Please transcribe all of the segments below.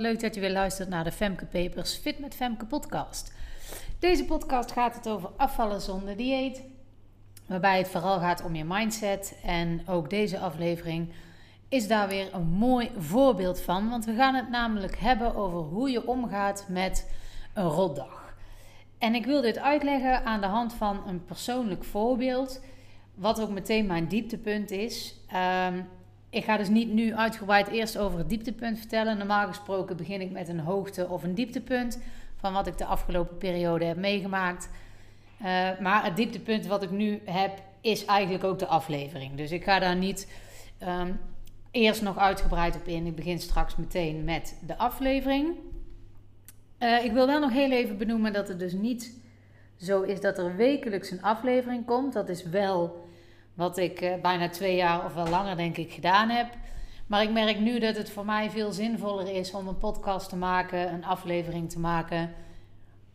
Leuk dat je weer luistert naar de Femke Papers Fit met Femke podcast. Deze podcast gaat het over afvallen zonder dieet, waarbij het vooral gaat om je mindset. En ook deze aflevering is daar weer een mooi voorbeeld van, want we gaan het namelijk hebben over hoe je omgaat met een rotdag. En ik wil dit uitleggen aan de hand van een persoonlijk voorbeeld, wat ook meteen mijn dieptepunt is. Um, ik ga dus niet nu uitgebreid eerst over het dieptepunt vertellen. Normaal gesproken begin ik met een hoogte of een dieptepunt van wat ik de afgelopen periode heb meegemaakt. Uh, maar het dieptepunt wat ik nu heb is eigenlijk ook de aflevering. Dus ik ga daar niet um, eerst nog uitgebreid op in. Ik begin straks meteen met de aflevering. Uh, ik wil wel nog heel even benoemen dat het dus niet zo is dat er wekelijks een aflevering komt. Dat is wel wat ik uh, bijna twee jaar of wel langer denk ik gedaan heb. Maar ik merk nu dat het voor mij veel zinvoller is om een podcast te maken, een aflevering te maken.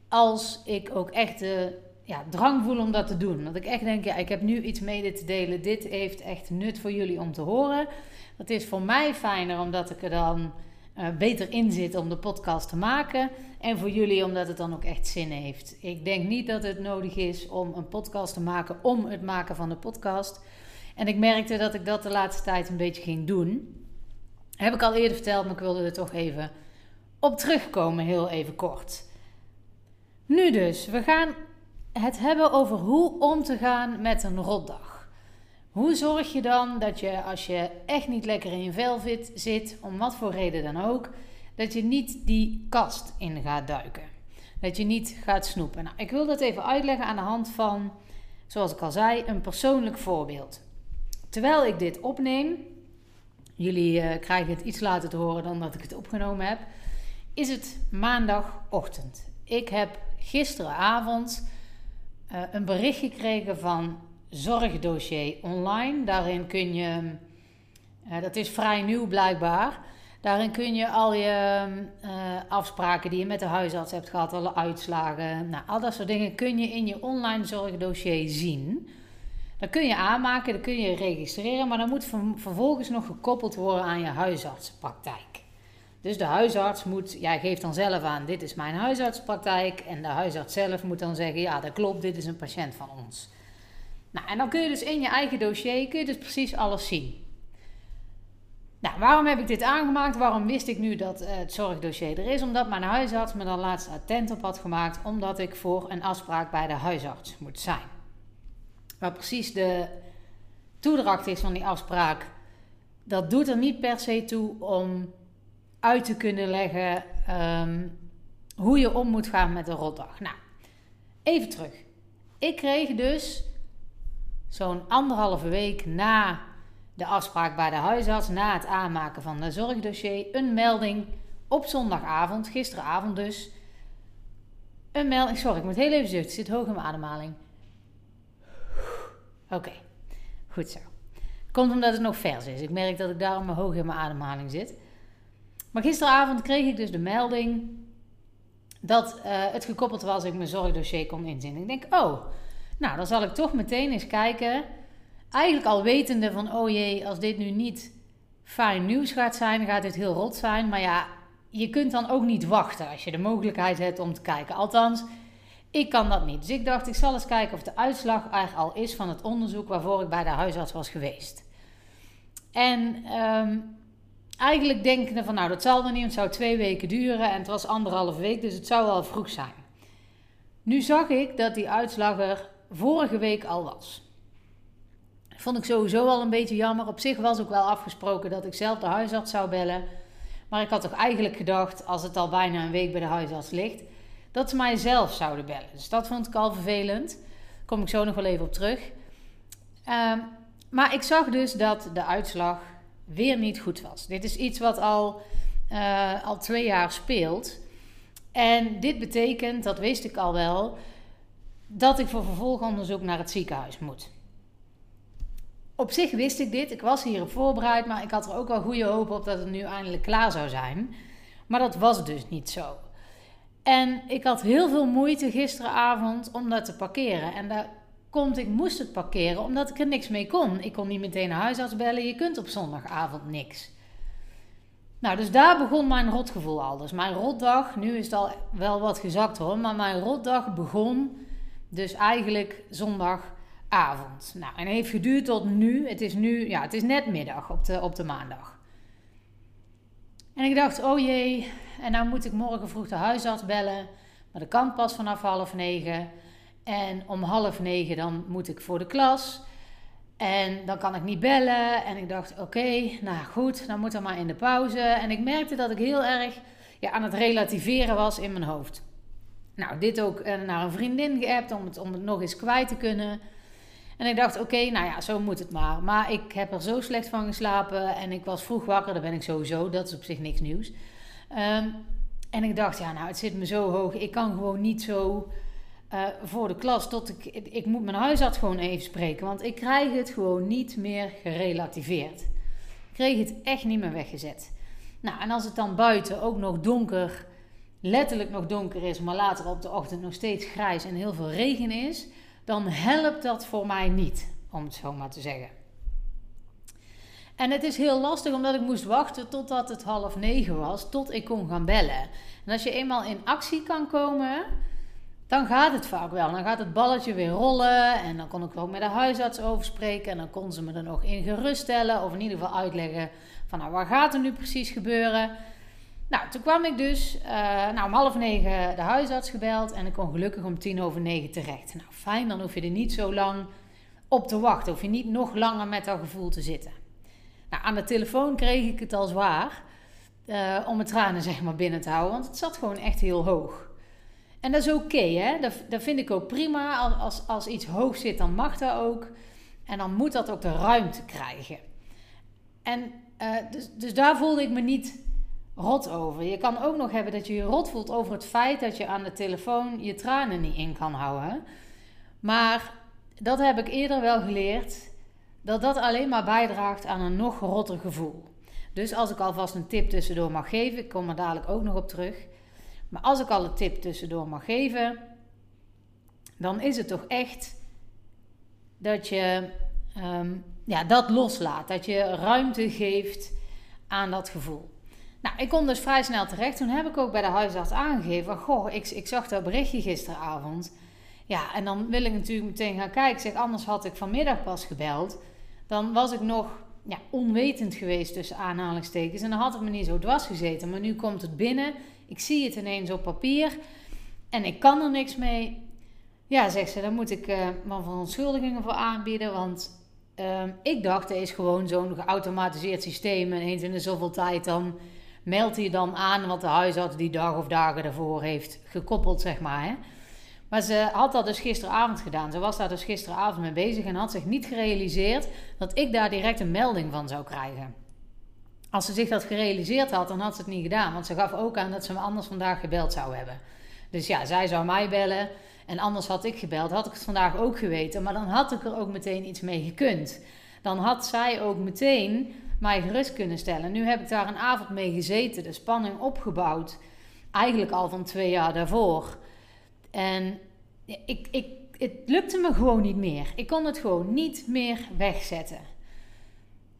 Als ik ook echt de ja, drang voel om dat te doen. Dat ik echt denk, ja, ik heb nu iets mede te delen. Dit heeft echt nut voor jullie om te horen. Dat is voor mij fijner omdat ik er dan uh, beter in zit om de podcast te maken. En voor jullie omdat het dan ook echt zin heeft. Ik denk niet dat het nodig is om een podcast te maken om het maken van de podcast. En ik merkte dat ik dat de laatste tijd een beetje ging doen. Heb ik al eerder verteld, maar ik wilde er toch even op terugkomen, heel even kort. Nu dus, we gaan het hebben over hoe om te gaan met een rotdag. Hoe zorg je dan dat je, als je echt niet lekker in je vel zit, om wat voor reden dan ook, dat je niet die kast in gaat duiken? Dat je niet gaat snoepen. Nou, ik wil dat even uitleggen aan de hand van, zoals ik al zei, een persoonlijk voorbeeld. Terwijl ik dit opneem, jullie uh, krijgen het iets later te horen dan dat ik het opgenomen heb, is het maandagochtend. Ik heb gisteravond uh, een bericht gekregen van zorgdossier online. Daarin kun je, uh, dat is vrij nieuw blijkbaar. Daarin kun je al je uh, afspraken die je met de huisarts hebt gehad, alle uitslagen, nou, al dat soort dingen kun je in je online zorgdossier zien. Dat kun je aanmaken, dat kun je registreren, maar dat moet vervolgens nog gekoppeld worden aan je huisartspraktijk. Dus de huisarts moet, jij geeft dan zelf aan, dit is mijn huisartspraktijk. En de huisarts zelf moet dan zeggen, ja dat klopt, dit is een patiënt van ons. Nou, en dan kun je dus in je eigen dossier kun je dus precies alles zien. Nou, waarom heb ik dit aangemaakt? Waarom wist ik nu dat uh, het zorgdossier er is? Omdat mijn huisarts me dan laatst attent op had gemaakt, omdat ik voor een afspraak bij de huisarts moet zijn. Waar precies de toedracht is van die afspraak, dat doet er niet per se toe om uit te kunnen leggen um, hoe je om moet gaan met een rotdag. Nou, even terug. Ik kreeg dus zo'n anderhalve week na de afspraak bij de huisarts, na het aanmaken van het zorgdossier, een melding op zondagavond, gisteravond dus. Een melding, sorry, ik moet heel even zuchten, zit hoog in mijn ademhaling. Oké, goed zo. Komt omdat het nog vers is. Ik merk dat ik daarom hoog in mijn ademhaling zit. Maar gisteravond kreeg ik dus de melding dat uh, het gekoppeld was dat ik mijn zorgdossier kon inzien. Ik denk, oh, nou, dan zal ik toch meteen eens kijken. Eigenlijk al wetende van, oh jee, als dit nu niet fijn nieuws gaat zijn, gaat dit heel rot zijn. Maar ja, je kunt dan ook niet wachten als je de mogelijkheid hebt om te kijken. Althans, ik kan dat niet. Dus ik dacht, ik zal eens kijken of de uitslag er al is van het onderzoek waarvoor ik bij de huisarts was geweest. En um, eigenlijk denkende van, nou, dat zal dan niet, het zou twee weken duren en het was anderhalve week, dus het zou wel vroeg zijn. Nu zag ik dat die uitslag er vorige week al was. Vond ik sowieso al een beetje jammer. Op zich was ook wel afgesproken dat ik zelf de huisarts zou bellen. Maar ik had toch eigenlijk gedacht, als het al bijna een week bij de huisarts ligt, dat ze mij zelf zouden bellen. Dus dat vond ik al vervelend. Kom ik zo nog wel even op terug. Um, maar ik zag dus dat de uitslag weer niet goed was. Dit is iets wat al, uh, al twee jaar speelt. En dit betekent, dat wist ik al wel, dat ik voor vervolgonderzoek naar het ziekenhuis moet. Op zich wist ik dit, ik was hierop voorbereid, maar ik had er ook wel goede hoop op dat het nu eindelijk klaar zou zijn. Maar dat was dus niet zo. En ik had heel veel moeite gisteravond om dat te parkeren. En daar komt, ik moest het parkeren omdat ik er niks mee kon. Ik kon niet meteen naar huisarts bellen, je kunt op zondagavond niks. Nou, dus daar begon mijn rotgevoel al. Dus mijn rotdag, nu is het al wel wat gezakt hoor, maar mijn rotdag begon dus eigenlijk zondagavond. Nou, en heeft geduurd tot nu. Het is nu, ja, het is net middag op de, op de maandag. En ik dacht, oh jee, en nou moet ik morgen vroeg de huisarts bellen. Maar dat kan pas vanaf half negen. En om half negen dan moet ik voor de klas. En dan kan ik niet bellen. En ik dacht, oké, nou goed, dan moet er maar in de pauze. En ik merkte dat ik heel erg ja, aan het relativeren was in mijn hoofd. Nou, dit ook eh, naar een vriendin geappt om het, om het nog eens kwijt te kunnen. En ik dacht, oké, nou ja, zo moet het maar. Maar ik heb er zo slecht van geslapen en ik was vroeg wakker. Dat ben ik sowieso, dat is op zich niks nieuws. Ehm, en ik dacht, ja, nou, het zit me zo hoog. Ik kan gewoon niet zo uh, voor de klas tot ik... Ik moet mijn huisarts gewoon even spreken. Want ik krijg het gewoon niet meer gerelativeerd. Ik kreeg het echt niet meer weggezet. Nou, en als het dan buiten ook nog donker... Letterlijk nog donker is, maar later op de ochtend nog steeds grijs en heel veel regen is... Dan helpt dat voor mij niet, om het zo maar te zeggen. En het is heel lastig omdat ik moest wachten totdat het half negen was, tot ik kon gaan bellen. En als je eenmaal in actie kan komen, dan gaat het vaak wel. Dan gaat het balletje weer rollen en dan kon ik er ook met de huisarts over spreken. En dan kon ze me er nog in geruststellen of in ieder geval uitleggen van nou, waar gaat er nu precies gebeuren. Nou, toen kwam ik dus uh, nou, om half negen de huisarts gebeld en ik kon gelukkig om tien over negen terecht. Nou, fijn, dan hoef je er niet zo lang op te wachten. Hoef je niet nog langer met dat gevoel te zitten. Nou, aan de telefoon kreeg ik het al zwaar uh, om mijn tranen zeg maar binnen te houden, want het zat gewoon echt heel hoog. En dat is oké, hè? Dat, dat vind ik ook prima. Als, als, als iets hoog zit, dan mag dat ook. En dan moet dat ook de ruimte krijgen. En uh, dus, dus daar voelde ik me niet rot over. Je kan ook nog hebben dat je je rot voelt over het feit dat je aan de telefoon je tranen niet in kan houden. Maar dat heb ik eerder wel geleerd dat dat alleen maar bijdraagt aan een nog rotter gevoel. Dus als ik alvast een tip tussendoor mag geven, ik kom er dadelijk ook nog op terug. Maar als ik al een tip tussendoor mag geven, dan is het toch echt dat je um, ja, dat loslaat. Dat je ruimte geeft aan dat gevoel. Nou, ik kom dus vrij snel terecht. Toen heb ik ook bij de huisarts aangegeven: Goh, ik, ik zag dat berichtje gisteravond. Ja, en dan wil ik natuurlijk meteen gaan kijken. Zeg, anders had ik vanmiddag pas gebeld dan was ik nog ja, onwetend geweest tussen aanhalingstekens. En dan had het me niet zo dwars gezeten. Maar nu komt het binnen. Ik zie het ineens op papier. En ik kan er niks mee. Ja, zegt ze, daar moet ik uh, van verontschuldigingen voor aanbieden. Want uh, ik dacht, er is gewoon zo'n geautomatiseerd systeem. En eens in de zoveel tijd dan meldt hij dan aan wat de huisarts die dag of dagen daarvoor heeft gekoppeld, zeg maar. Hè? Maar ze had dat dus gisteravond gedaan. Ze was daar dus gisteravond mee bezig en had zich niet gerealiseerd dat ik daar direct een melding van zou krijgen. Als ze zich dat gerealiseerd had, dan had ze het niet gedaan. Want ze gaf ook aan dat ze me anders vandaag gebeld zou hebben. Dus ja, zij zou mij bellen. En anders had ik gebeld. Had ik het vandaag ook geweten. Maar dan had ik er ook meteen iets mee gekund. Dan had zij ook meteen mij gerust kunnen stellen. Nu heb ik daar een avond mee gezeten. De spanning opgebouwd. Eigenlijk al van twee jaar daarvoor. En ik, ik, het lukte me gewoon niet meer. Ik kon het gewoon niet meer wegzetten.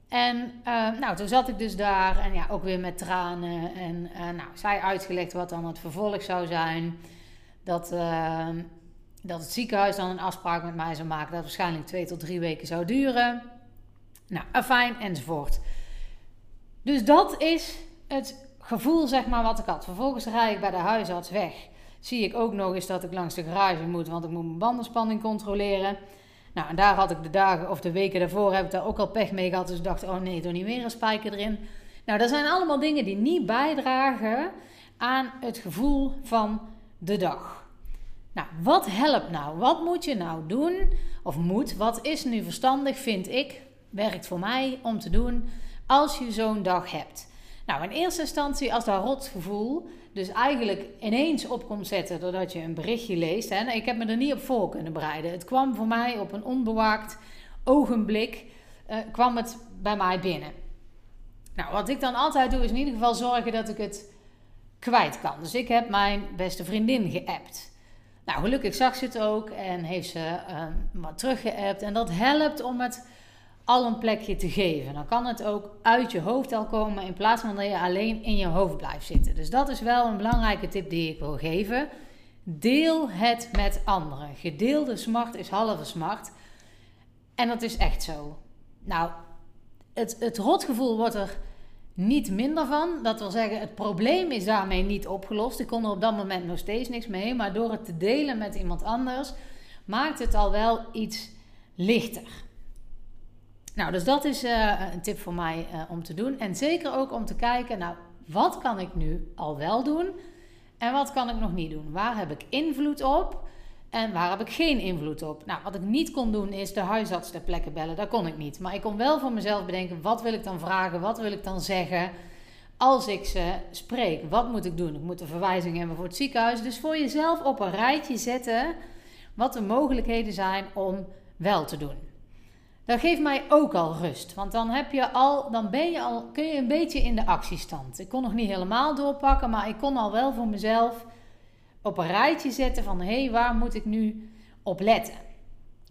En uh, nou, toen zat ik dus daar en ja, ook weer met tranen. En uh, nou, zij uitgelegd wat dan het vervolg zou zijn. Dat, uh, dat het ziekenhuis dan een afspraak met mij zou maken. Dat waarschijnlijk twee tot drie weken zou duren. Nou, fijn enzovoort. Dus dat is het gevoel, zeg maar, wat ik had. Vervolgens rijd ik bij de huisarts weg zie ik ook nog eens dat ik langs de garage moet, want ik moet mijn bandenspanning controleren. Nou, en daar had ik de dagen of de weken daarvoor heb ik daar ook al pech mee gehad. Dus ik dacht, oh nee, doe niet meer een spijker erin. Nou, dat zijn allemaal dingen die niet bijdragen aan het gevoel van de dag. Nou, wat helpt nou? Wat moet je nou doen? Of moet, wat is nu verstandig, vind ik, werkt voor mij om te doen als je zo'n dag hebt? Nou, in eerste instantie, als dat rotgevoel dus eigenlijk ineens op komt zetten doordat je een berichtje leest. Hè. Ik heb me er niet op voor kunnen bereiden. Het kwam voor mij op een onbewaakt ogenblik, uh, kwam het bij mij binnen. Nou, wat ik dan altijd doe, is in ieder geval zorgen dat ik het kwijt kan. Dus ik heb mijn beste vriendin geappt. Nou, gelukkig zag ze het ook en heeft ze uh, wat teruggeappt. En dat helpt om het al een plekje te geven. Dan kan het ook uit je hoofd al komen in plaats van dat je alleen in je hoofd blijft zitten. Dus dat is wel een belangrijke tip die ik wil geven. Deel het met anderen. Gedeelde smart is halve smart. En dat is echt zo. Nou, het, het rotgevoel wordt er niet minder van. Dat wil zeggen, het probleem is daarmee niet opgelost. Ik kon er op dat moment nog steeds niks mee. Maar door het te delen met iemand anders, maakt het al wel iets lichter. Nou, dus dat is uh, een tip voor mij uh, om te doen. En zeker ook om te kijken, nou, wat kan ik nu al wel doen en wat kan ik nog niet doen? Waar heb ik invloed op en waar heb ik geen invloed op? Nou, wat ik niet kon doen is de huisarts ter plekke bellen. Dat kon ik niet. Maar ik kon wel voor mezelf bedenken, wat wil ik dan vragen? Wat wil ik dan zeggen? Als ik ze spreek, wat moet ik doen? Ik moet een verwijzing hebben voor het ziekenhuis. Dus voor jezelf op een rijtje zetten wat de mogelijkheden zijn om wel te doen. Dat geeft mij ook al rust. Want dan, heb je al, dan ben je al, kun je een beetje in de actiestand. Ik kon nog niet helemaal doorpakken, maar ik kon al wel voor mezelf op een rijtje zetten van hé, hey, waar moet ik nu op letten?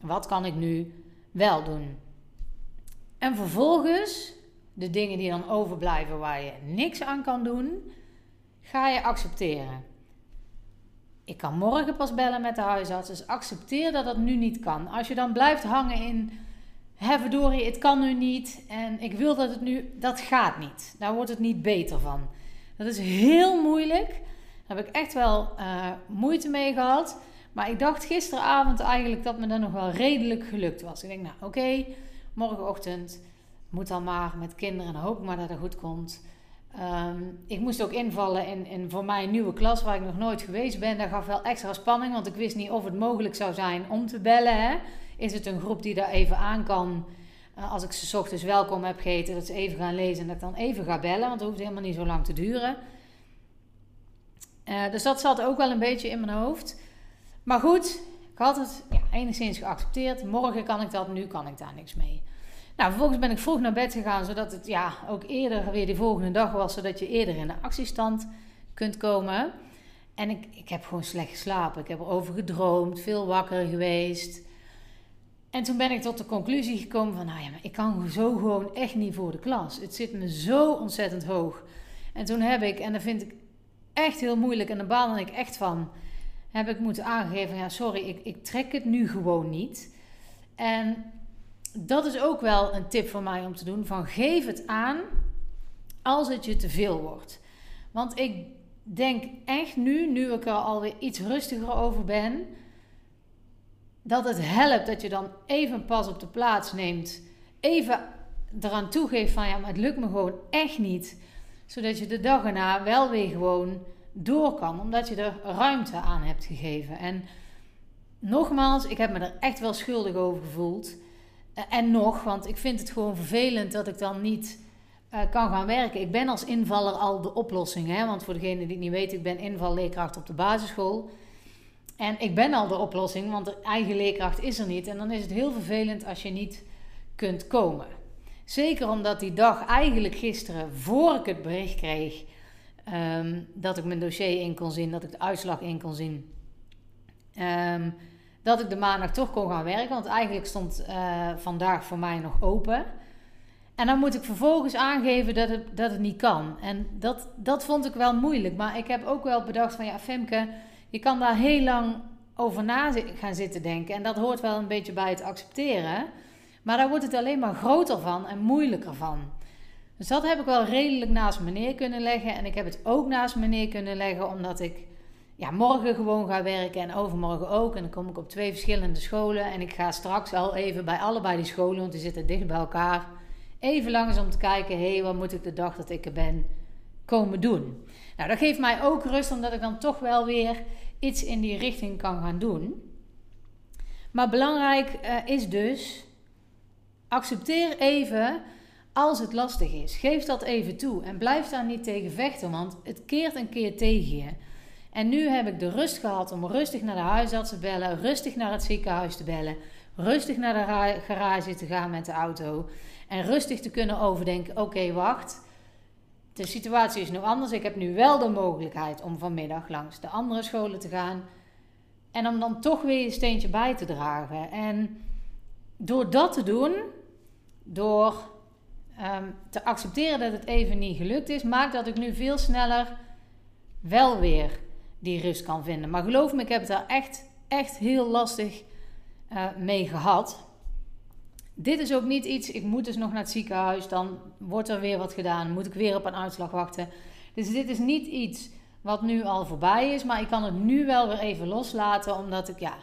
Wat kan ik nu wel doen? En vervolgens, de dingen die dan overblijven waar je niks aan kan doen, ga je accepteren. Ik kan morgen pas bellen met de huisarts, dus accepteer dat dat nu niet kan. Als je dan blijft hangen in hè verdorie, het kan nu niet en ik wil dat het nu, dat gaat niet. Daar wordt het niet beter van. Dat is heel moeilijk. Daar heb ik echt wel uh, moeite mee gehad. Maar ik dacht gisteravond eigenlijk dat me dat nog wel redelijk gelukt was. Ik denk, nou oké, morgenochtend moet dan maar met kinderen en hoop maar dat het goed komt. Um, ik moest ook invallen in, voor mij nieuwe klas waar ik nog nooit geweest ben. Dat gaf wel extra spanning, want ik wist niet of het mogelijk zou zijn om te bellen. Hè? Is het een groep die daar even aan kan? Uh, als ik ze ochtends welkom heb gegeten, dat ze even gaan lezen en dat ik dan even ga bellen, want het hoeft helemaal niet zo lang te duren. Uh, dus dat zat ook wel een beetje in mijn hoofd. Maar goed, ik had het ja, enigszins geaccepteerd. Morgen kan ik dat, nu kan ik daar niks mee. Nou, vervolgens ben ik vroeg naar bed gegaan, zodat het ja, ook eerder weer de volgende dag was, zodat je eerder in de actiestand kunt komen. En ik, ik heb gewoon slecht geslapen. Ik heb erover gedroomd, veel wakker geweest. En toen ben ik tot de conclusie gekomen van, nou ja, maar ik kan zo gewoon echt niet voor de klas. Het zit me zo ontzettend hoog. En toen heb ik, en dat vind ik echt heel moeilijk en daar baalde ik echt van, heb ik moeten aangeven, ja sorry, ik, ik trek het nu gewoon niet. En dat is ook wel een tip voor mij om te doen, van geef het aan als het je te veel wordt. Want ik denk echt nu, nu ik er alweer iets rustiger over ben dat het helpt dat je dan even pas op de plaats neemt. Even eraan toegeeft van ja, maar het lukt me gewoon echt niet. Zodat je de dag erna wel weer gewoon door kan. Omdat je er ruimte aan hebt gegeven. En nogmaals, ik heb me er echt wel schuldig over gevoeld. Eh, en nog, want ik vind het gewoon vervelend dat ik dan niet uh, kan gaan werken. Ik ben als invaller al de oplossing. Hè? Want voor degene die het niet weet, ik ben invalleerkracht op de basisschool. En ik ben al de oplossing, want de eigen leerkracht is er niet. En dan is het heel vervelend als je niet kunt komen. Zeker omdat die dag eigenlijk gisteren, voor ik het bericht kreeg ehm, dat ik mijn dossier in kon zien, dat ik de uitslag in kon zien, ehm, dat ik de maandag toch kon gaan werken. Want eigenlijk stond uh, vandaag voor mij nog open. En dan moet ik vervolgens aangeven dat het, dat het niet kan. En dat, dat vond ik wel moeilijk. Maar ik heb ook wel bedacht van ja, Femke je kan daar heel lang over na gaan zitten denken. En dat hoort wel een beetje bij het accepteren. Maar daar wordt het alleen maar groter van en moeilijker van. Dus dat heb ik wel redelijk naast me neer kunnen leggen. En ik heb het ook naast me neer kunnen leggen omdat ik ja, morgen gewoon ga werken en overmorgen ook. En dan kom ik op twee verschillende scholen. En ik ga straks al even bij allebei die scholen, want die zitten dicht bij elkaar. Even langs om te kijken, hé, wat moet ik de dag dat ik er ben komen doen? Nou, dat geeft mij ook rust, omdat ik dan toch wel weer iets in die richting kan gaan doen. Maar belangrijk uh, is dus, accepteer even als het lastig is. Geef dat even toe en blijf daar niet tegen vechten, want het keert een keer tegen je. En nu heb ik de rust gehad om rustig naar de huisarts te bellen, rustig naar het ziekenhuis te bellen, rustig naar de garage te gaan met de auto en rustig te kunnen overdenken: oké, wacht de situatie is nu anders. Ik heb nu wel de mogelijkheid om vanmiddag langs de andere scholen te gaan. En om dan toch weer een steentje bij te dragen. En door dat te doen, door ehm, te accepteren dat het even niet gelukt is, maakt dat ik nu veel sneller wel weer die rust kan vinden. Maar geloof me, ik heb het daar echt, echt heel lastig uh, mee gehad. Dit is ook niet iets, ik moet dus nog naar het ziekenhuis, dan wordt er weer wat gedaan, moet ik weer op een uitslag wachten. Dus dit is niet iets wat nu al voorbij is, maar ik kan het nu wel weer even loslaten, omdat ik, ja,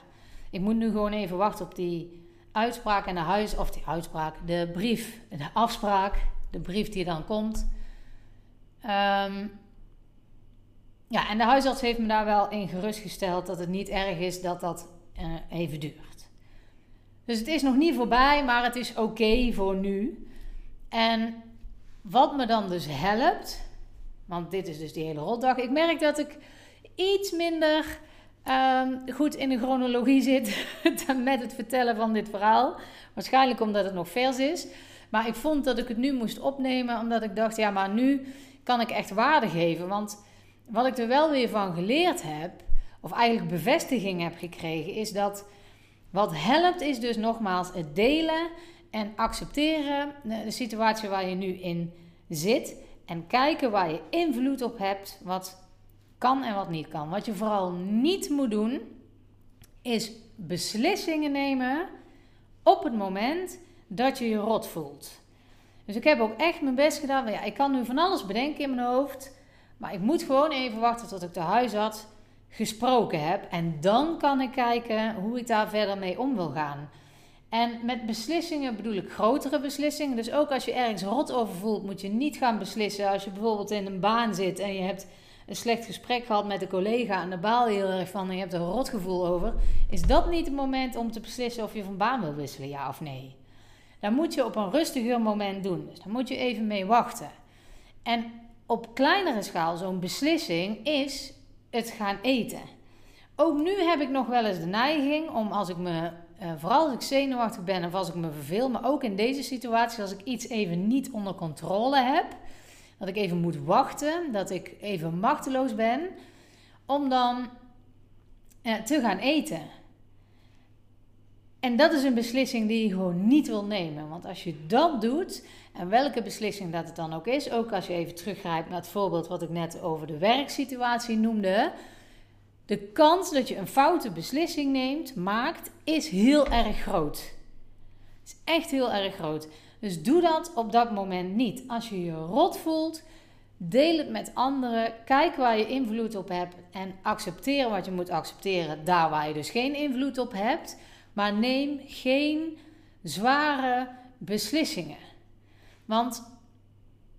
ik moet nu gewoon even wachten op die uitspraak en de huis, of die uitspraak, de brief, de afspraak, de brief die dan komt. Ehm, ja, en de huisarts heeft me daar wel in gerustgesteld dat het niet erg is dat dat uh, even duurt. Dus het is nog niet voorbij, maar het is oké voor nu. En wat me dan dus helpt, want dit is dus die hele rotdag. Ik merk dat ik iets minder um, goed in de chronologie zit met het vertellen van dit verhaal. Waarschijnlijk omdat het nog vers is. Maar ik vond dat ik het nu moest opnemen, omdat ik dacht, ja, maar nu kan ik echt waarde geven. Want wat ik er wel weer van geleerd heb, of eigenlijk bevestiging heb gekregen, is dat wat helpt, is dus nogmaals het delen en accepteren de situatie waar je nu in zit. En kijken waar je invloed op hebt, wat kan en wat niet kan. Wat je vooral niet moet doen, is beslissingen nemen op het moment dat je je rot voelt. Dus ik heb ook echt mijn best gedaan. Ja, ik kan nu van alles bedenken in mijn hoofd. Maar ik moet gewoon even wachten tot ik de huisarts gesproken heb. En dan kan ik kijken hoe ik daar verder mee om wil gaan. En met beslissingen bedoel ik grotere beslissingen. Dus ook als je ergens rot over voelt, moet je niet gaan beslissen. Als je bijvoorbeeld in een baan zit en je hebt een slecht gesprek gehad met een collega en de baal heel erg van en je hebt er een rotgevoel over. Is dat niet het moment om te beslissen of je van baan wil wisselen, ja of nee? Dan moet je op een rustiger moment doen. Dus daar moet je even mee wachten. En op kleinere schaal, zo'n beslissing, is het gaan eten. Ook nu heb ik nog wel eens de neiging om als ik me, uh, vooral als ik zenuwachtig ben of als ik me verveel, maar ook in deze situatie, als ik iets even niet onder controle heb, dat ik even moet wachten, dat ik even machteloos ben, om dan uh, te gaan eten. En dat is een beslissing die je gewoon niet wil nemen. Want als je dat doet, en welke beslissing dat het dan ook is, ook als je even teruggrijpt naar het voorbeeld wat ik net over de werksituatie noemde. De kans dat je een foute beslissing neemt, maakt, is heel erg groot. Het is echt heel erg groot. Dus doe dat op dat moment niet. Als je je rot voelt, deel het met anderen. Kijk waar je invloed op hebt en accepteer wat je moet accepteren daar waar je dus geen invloed op hebt. Maar neem geen zware beslissingen. Want,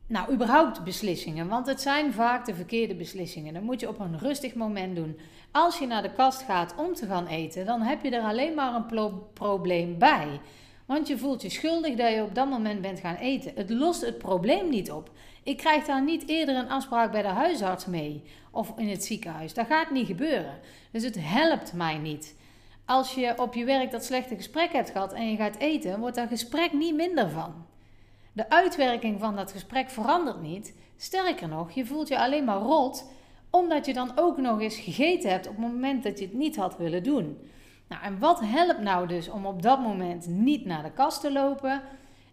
nou, überhaupt beslissingen. Want het zijn vaak de verkeerde beslissingen. Dat moet je op een rustig moment doen. Als je naar de kast gaat om te gaan eten, dan heb je er alleen maar een probleem bij. Want je voelt je schuldig dat je op dat moment bent gaan eten. Het lost het probleem niet op. Ik krijg daar niet eerder een afspraak bij de huisarts mee of in het ziekenhuis. Dat gaat niet gebeuren. Dus het helpt mij niet. Als je op je werk dat slechte gesprek hebt gehad en je gaat eten, wordt dat gesprek niet minder van. De uitwerking van dat gesprek verandert niet. Sterker nog, je voelt je alleen maar rot omdat je dan ook nog eens gegeten hebt op het moment dat je het niet had willen doen. Nou, en wat helpt nou dus om op dat moment niet naar de kast te lopen?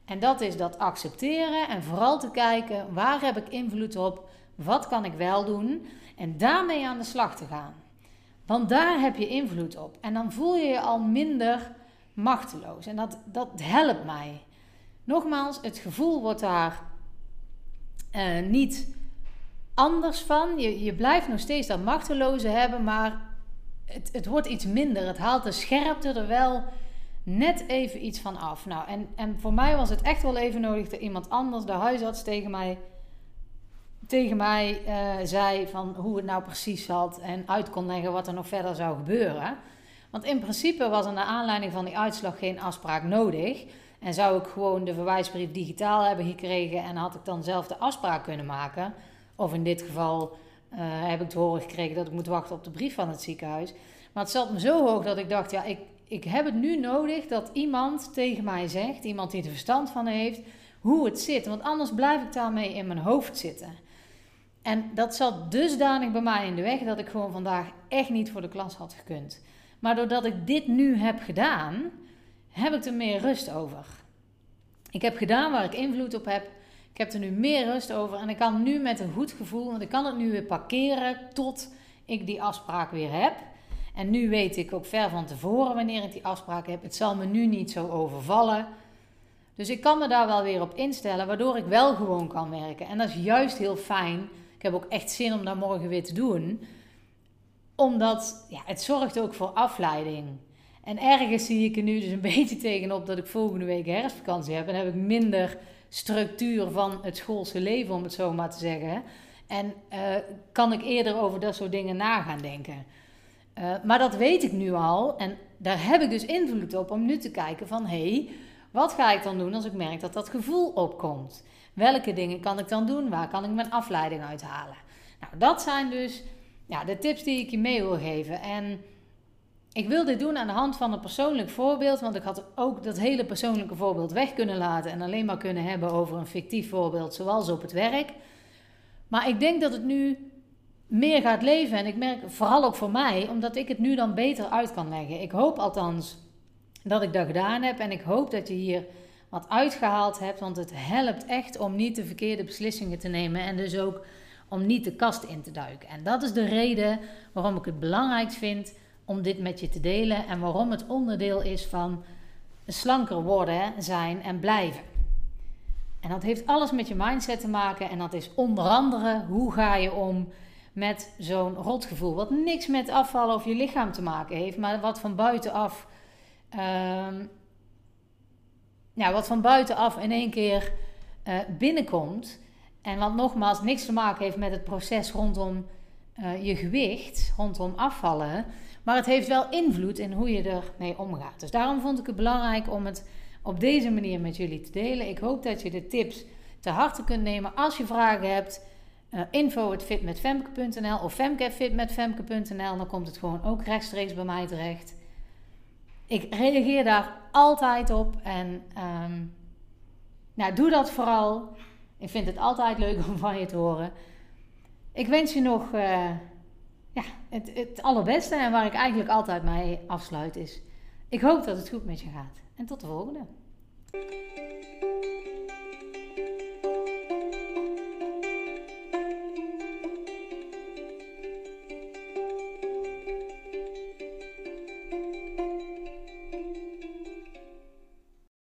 En dat is dat accepteren en vooral te kijken waar heb ik invloed op, wat kan ik wel doen en daarmee aan de slag te gaan. Want daar heb je invloed op en dan voel je je al minder machteloos en dat, dat helpt mij. Nogmaals, het gevoel wordt daar uh, niet anders van. Je, je blijft nog steeds dat machteloze hebben, maar het, het wordt iets minder. Het haalt de scherpte er wel net even iets van af. Nou, en, en voor mij was het echt wel even nodig dat iemand anders, de huisarts, tegen mij, tegen mij uh, zei van hoe het nou precies zat en uit kon leggen wat er nog verder zou gebeuren. Want in principe was er naar aanleiding van die uitslag geen afspraak nodig. En zou ik gewoon de verwijsbrief digitaal hebben gekregen en had ik dan zelf de afspraak kunnen maken. Of in dit geval uh, heb ik te horen gekregen dat ik moet wachten op de brief van het ziekenhuis. Maar het zat me zo hoog dat ik dacht, ja, ik, ik heb het nu nodig dat iemand tegen mij zegt, iemand die er verstand van heeft, hoe het zit. Want anders blijf ik daarmee in mijn hoofd zitten. En dat zat dusdanig bij mij in de weg dat ik gewoon vandaag echt niet voor de klas had gekund. Maar doordat ik dit nu heb gedaan, heb ik er meer rust over. Ik heb gedaan waar ik invloed op heb. Ik heb er nu meer rust over en ik kan nu met een goed gevoel, want ik kan het nu weer parkeren tot ik die afspraak weer heb. En nu weet ik ook ver van tevoren wanneer ik die afspraak heb. Het zal me nu niet zo overvallen. Dus ik kan me daar wel weer op instellen, waardoor ik wel gewoon kan werken. En dat is juist heel fijn. Ik heb ook echt zin om dat morgen weer te doen. Omdat ja, het zorgt ook voor afleiding. En ergens zie ik er nu dus een beetje tegenop dat ik volgende week herfstvakantie heb. En heb ik minder structuur van het schoolse leven, om het zo maar te zeggen. En uh, kan ik eerder over dat soort dingen na gaan denken. Uh, maar dat weet ik nu al. En daar heb ik dus invloed op om nu te kijken van... hé, hey, wat ga ik dan doen als ik merk dat dat gevoel opkomt? Welke dingen kan ik dan doen? Waar kan ik mijn afleiding uithalen? Nou, dat zijn dus ja, de tips die ik je mee wil geven. En ik wil dit doen aan de hand van een persoonlijk voorbeeld, want ik had ook dat hele persoonlijke voorbeeld weg kunnen laten en alleen maar kunnen hebben over een fictief voorbeeld, zoals op het werk. Maar ik denk dat het nu meer gaat leven en ik merk vooral ook voor mij, omdat ik het nu dan beter uit kan leggen. Ik hoop althans dat ik dat gedaan heb en ik hoop dat je hier wat uitgehaald hebt, want het helpt echt om niet de verkeerde beslissingen te nemen en dus ook om niet de kast in te duiken. En dat is de reden waarom ik het belangrijk vind om dit met je te delen en waarom het onderdeel is van slanker worden, zijn en blijven. En dat heeft alles met je mindset te maken en dat is onder andere hoe ga je om met zo'n rotgevoel, wat niks met afvallen of je lichaam te maken heeft, maar wat van buitenaf, uh, ja, wat van buitenaf in één keer uh, binnenkomt. En wat nogmaals niks te maken heeft met het proces rondom uh, je gewicht, rondom afvallen. Maar het heeft wel invloed in hoe je ermee omgaat. Dus daarom vond ik het belangrijk om het op deze manier met jullie te delen. Ik hoop dat je de tips te harte kunt nemen. Als je vragen hebt, uh, info fitmetfemke.nl of femkefitmetfemke.nl. Dan komt het gewoon ook rechtstreeks bij mij terecht. Ik reageer daar altijd op en um, nou, doe dat vooral. Ik vind het altijd leuk om van je te horen. Ik wens je nog uh, ja, het, het allerbeste en waar ik eigenlijk altijd mee afsluit is. Ik hoop dat het goed met je gaat. En tot de volgende.